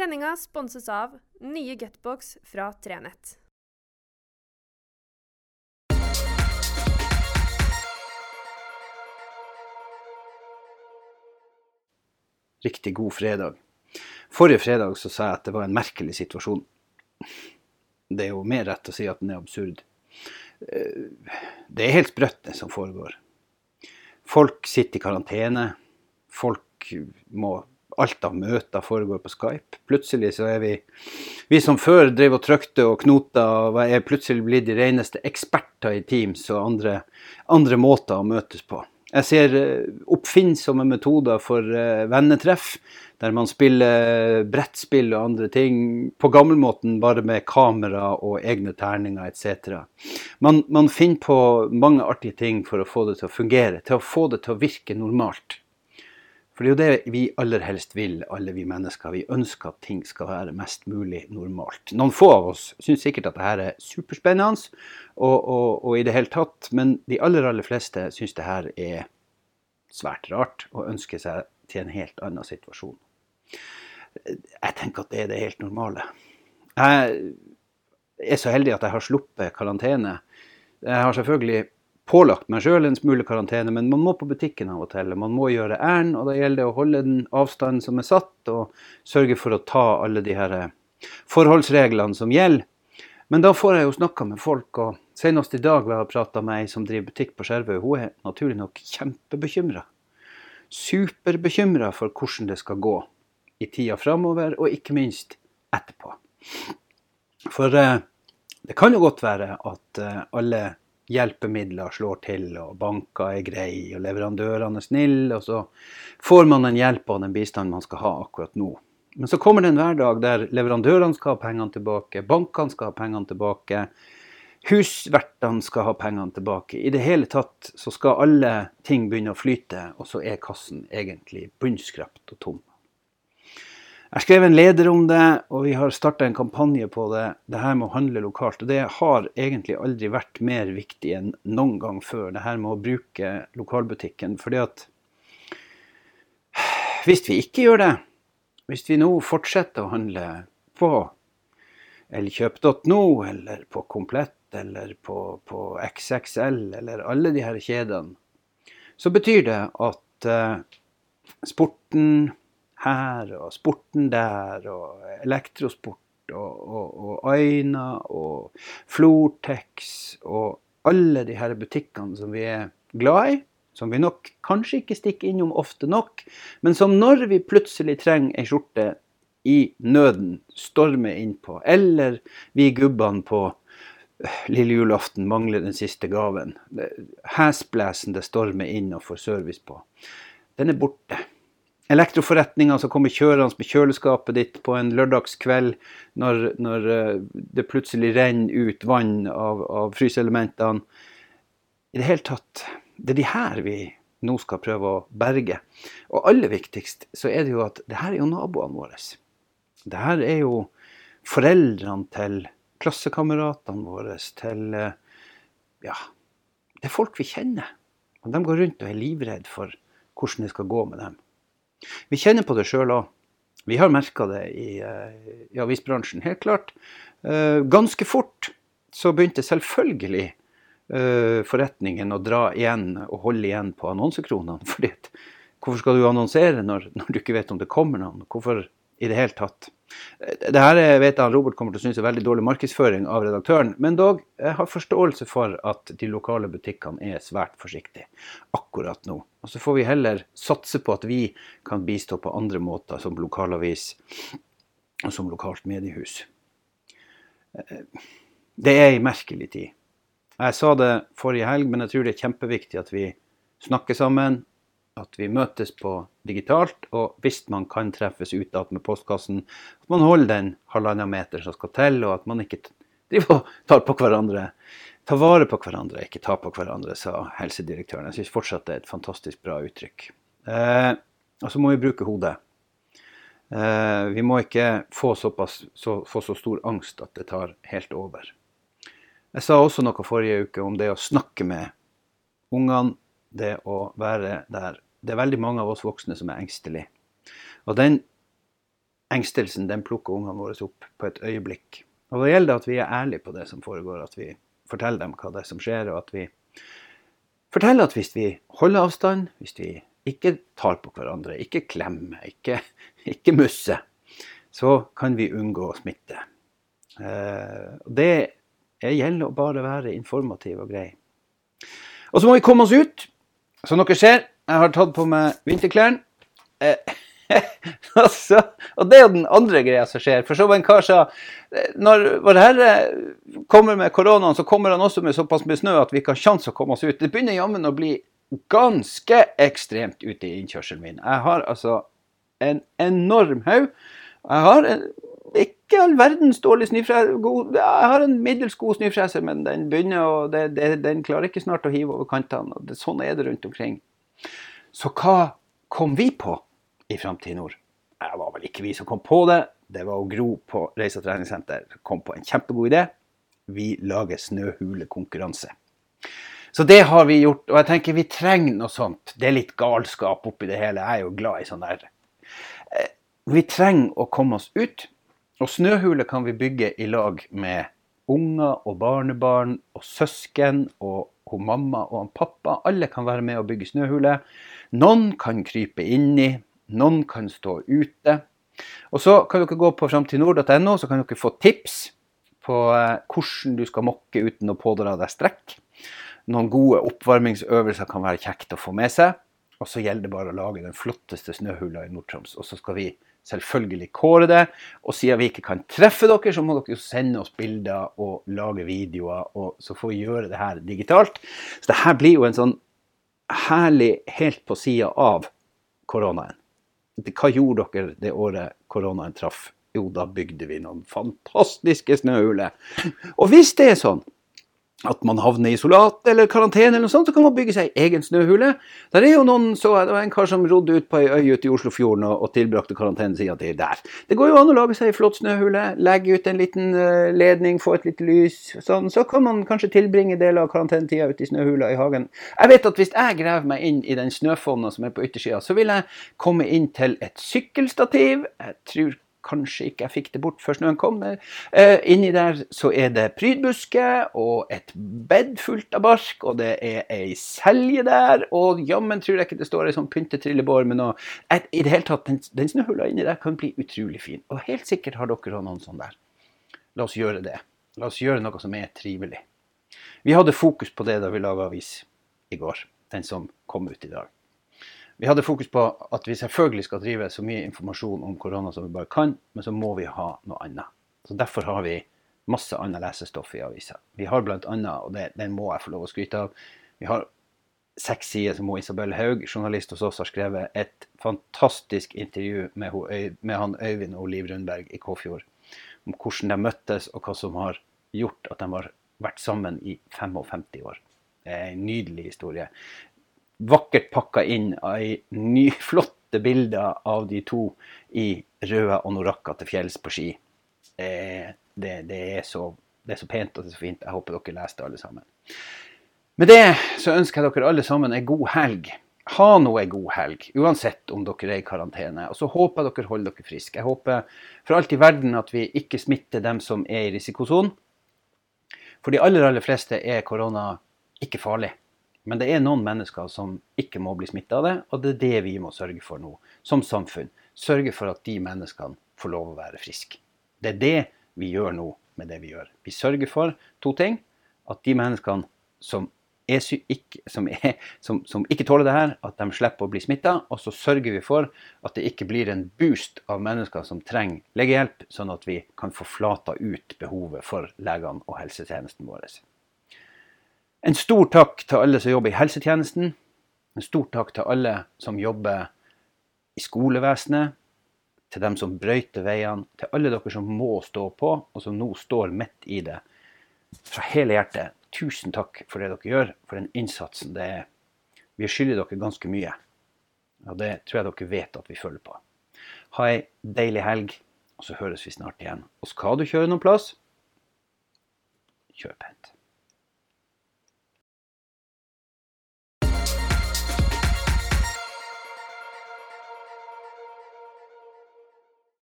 Sendinga sponses av nye Gutbox fra Trenett. Riktig god fredag. Forrige fredag så sa jeg at det var en merkelig situasjon. Det er jo mer rett å si at den er absurd. Eh, Det er helt sprøtt, det som foregår. Folk sitter i karantene. Folk må Alt av møter foregår på Skype. Plutselig så er vi Vi som før drev og trykte og knota, og er plutselig blitt de reneste eksperter i Teams og andre, andre måter å møtes på. Jeg ser eh, oppfinnsomme metoder for eh, vennetreff, der man spiller brettspill og andre ting på gammelmåten, bare med kamera og egne terninger etc. Man, man finner på mange artige ting for å få det til å fungere, til å få det til å virke normalt. For det er jo det vi aller helst vil, alle vi mennesker. Vi ønsker at ting skal være mest mulig normalt. Noen få av oss syns sikkert at dette er superspennende, og, og, og i det hele tatt, men de aller, aller fleste syns det her er svært rart, og ønsker seg til en helt annen situasjon. Jeg tenker at det er det helt normale. Jeg er så heldig at jeg har sluppet karantene. Jeg har selvfølgelig pålagt meg sjøl en smule karantene, men man må på butikken av og til. Man må gjøre ærend, og da gjelder det å holde den avstanden som er satt, og sørge for å ta alle de her forholdsreglene som gjelder. Men da får jeg jo snakka med folk, og senest i dag var jeg og prata med ei som driver butikk på Skjervøy. Hun er naturlig nok kjempebekymra. Superbekymra for hvordan det skal gå i tida framover, og ikke minst etterpå. For eh, det kan jo godt være at eh, alle hjelpemidler slår til, og banker er greie, og leverandørene er snille, og så får man den hjelpa og den bistanden man skal ha akkurat nå. Men så kommer det en hverdag der leverandørene skal ha pengene tilbake, bankene skal ha pengene tilbake, husvertene skal ha pengene tilbake. I det hele tatt så skal alle ting begynne å flyte, og så er kassen egentlig bunnskrapt og tom. Jeg skrev en leder om det, og vi har starta en kampanje på det. Det her med å handle lokalt. Og det har egentlig aldri vært mer viktig enn noen gang før. Det her med å bruke lokalbutikken. Fordi at hvis vi ikke gjør det, hvis vi nå fortsetter å handle på elkjøp.no eller på Komplett eller på, på XXL eller alle de her kjedene, så betyr det at eh, sporten her og sporten der og elektrosport og, og, og Aina og Flortex og alle de her butikkene som vi er glad i, som vi nok kanskje ikke stikker innom ofte nok, men som når vi plutselig trenger ei skjorte i nøden, stormer innpå, eller vi gubbene på lille julaften mangler den siste gaven, hesblesende stormer inn og får service på, den er borte elektroforretninger som kommer kjørende med kjøleskapet ditt på en lørdagskveld når, når eh, det plutselig renner ut vann av, av fryseelementene. I det hele tatt, det er de her vi nå skal prøve å berge. Og aller viktigst så er det jo at det her er jo naboene våre. Det her er jo foreldrene til klassekameratene våre, til eh, Ja, det er folk vi kjenner. Og de går rundt og er livredde for hvordan det skal gå med dem. Vi kjenner på det sjøl òg. Vi har merka det i, eh, i, avisbransjen, helt klart. Eh, ganske fort så begynte selvfølgelig uh, forretningen å dra igjen og holde igjen på annonsekronene. fordi Hvorfor skal du annonsere når, når, du ikke vet om det kommer noen? Hvorfor i det hele tatt? Det her vet jeg Robert kommer til å synes er veldig dårlig markedsføring av redaktøren, men dog jeg har forståelse for at de lokale butikkene er svært forsiktige akkurat nå. Og Så får vi heller satse på at vi kan bistå på andre måter, som lokalavis og som lokalt mediehus. Det er ei merkelig tid. Jeg sa det forrige helg, men jeg tror det er kjempeviktig at vi snakker sammen, at vi møtes på digitalt, og hvis man kan treffes utad med postkassen, at man holder den halvannen meter som skal til, og at man ikke tar på hverandre. Ta vare på hverandre, ikke ta på hverandre, sa helsedirektøren. Jeg syns fortsatt det er et fantastisk bra uttrykk. Eh, og så må vi bruke hodet. Eh, vi må ikke få, såpass, så, få så stor angst at det tar helt over. Jeg sa også noe forrige uke om det å snakke med ungene, det å være der det er veldig mange av oss voksne som er engstelige. Og den engstelsen den plukker ungene våre opp på et øyeblikk. Og da gjelder det at vi er ærlige på det som foregår, at vi forteller dem hva det er som skjer, og at vi forteller at hvis vi holder avstand, hvis vi ikke tar på hverandre, ikke klemmer, ikke, ikke musser, så kan vi unngå smitte. Eh, det gjelder å bare være informativ og grei. Og så må vi komme oss ut. Som dere ser, jeg har tatt på meg vinterklærne. Eh, altså, og det er jo den andre greia som skjer. For som en kar sa, når Vår Herre kommer med koronaen, så kommer han også med såpass med snø at vi ikke har sjanse å komme oss ut. Det begynner jammen å bli ganske ekstremt ute i innkjørselen min. Jeg har altså en enorm haug. Jeg har en, ikke all verdens dårlig snøfreser. Jeg har en middels god snøfreser, men den begynner å, det, det, den klarer ikke snart å hive over kantene. Sånn er det rundt omkring. Så hva kom vi på i Framtid Nord? Det var vel ikke vi som kom på det. Det var Gro på Reisa treningssenter som kom på en kjempegod idé. Vi lager snøhulekonkurranse. Så det har vi gjort, og jeg tenker vi trenger noe sånt. Det er litt galskap oppi det hele. Jeg er jo glad i sånn der. Eh, vi trenger å komme oss ut. Og snøhule kan vi bygge i lag med unger og barnebarn og søsken og hun mamma og han pappa. Alle kan være med og bygge snøhule. Noen kan krype inni, noen kan stå ute. Og så kan dere gå på framtidnord.no, så kan dere få tips på eh, hvordan du skal mokke uten å pådra deg strekk. Noen gode oppvarmingsøvelser kan være kjekt å få med seg. Og så gjelder det bare å lage den flotteste snøhula i Nord-Troms. Og så skal vi selvfølgelig kåre det. Og siden vi ikke kan treffe dere, så må dere jo sende oss bilder og lage videoer. Og så får vi gjøre det her digitalt. Så det her blir jo en sånn herlig helt på sida av koronaen. Hva gjorde dere det året koronaen traff? Jo, da bygde vi noen fantastiske snøhuler. Og hvis det er sånn at man havner i isolat eller karantene, eller noe sånt, så kan man bygge seg egen snøhule. Der er jo noen, så Det var en kar som rodde ut på ei øy ute i Oslofjorden og, og tilbrakte karantenesida til der. Det går jo an å lage seg ei flott snøhule, legge ut en liten uh, ledning, få et lite lys. Sånn, så kan man kanskje tilbringe deler av karantenetida ute i snøhula i hagen. Jeg vet at hvis jeg graver meg inn i den snøfonna som er på yttersida, så vil jeg komme inn til et sykkelstativ. Jeg tror Kanskje ikke jeg fikk det bort før snøen kom. Eh, inni der så er det prydbuske og et bed fullt av bark, og det er ei selje der. Og jammen tror jeg ikke det står ei sånn pyntetrillebår med noe et, I det hele tatt, den, den snøhula inni der kan bli utrolig fin. Og helt sikkert har dere noen sånn der. La oss gjøre det. La oss gjøre noe som er trivelig. Vi hadde fokus på det da vi laga avis i går. Den som kom ut i dag. Vi hadde fokus på at vi selvfølgelig skal drive så mye informasjon om korona som vi bare kan, men så må vi ha noe annet. Så Derfor har vi masse annet lesestoff i avisa. Vi har bl.a., og det, den må jeg få lov å skryte av, vi har seks sider som Isabel Haug, journalist hos oss, har skrevet et fantastisk intervju med, med han Øyvind og Liv Rundberg i Kåfjord. Om hvordan de møttes, og hva som har gjort at de har vært sammen i 55 år. Det er en nydelig historie vakkert pakka inn i nyflotte bilder av de to i røde anorakker til fjells på ski. Det, det, det, er så, det, er så, pent og det er så fint. Jeg håper dere leste alle sammen. Med det så ønsker jeg dere alle sammen en god helg. Ha nå en god helg, uansett om dere er i karantene. Og så håper jeg dere holder dere friske. Jeg håper for alt i verden at vi ikke smitter dem som er i risikosonen. For de aller, aller fleste er korona ikke farlig. Men det er noen mennesker som ikke må bli smitta av det, og det er det vi må sørge for nå, som samfunn. Sørge for at de menneskene får lov å være friske. Det er det vi gjør nå med det vi gjør. Vi sørger for to ting. At de menneskene som, er, som, er, som, som ikke tåler det her, at de slipper å bli smitta. Og så sørger vi for at det ikke blir en boost av mennesker som trenger legehjelp, sånn at vi kan få flata ut behovet for legene og helsetjenesten vår. En stor takk til alle som jobber i helsetjenesten. En stor takk til alle som jobber i skolevesenet. Til dem som brøyter veiene. Til alle dere som må stå på, og som nå står midt i det. Fra hele hjertet, tusen takk for det dere gjør, for den innsatsen det er. Vi skylder dere ganske mye. Og det tror jeg dere vet at vi følger på. Ha ei deilig helg, og så høres vi snart igjen. Og skal du kjøre noen plass, kjør pent.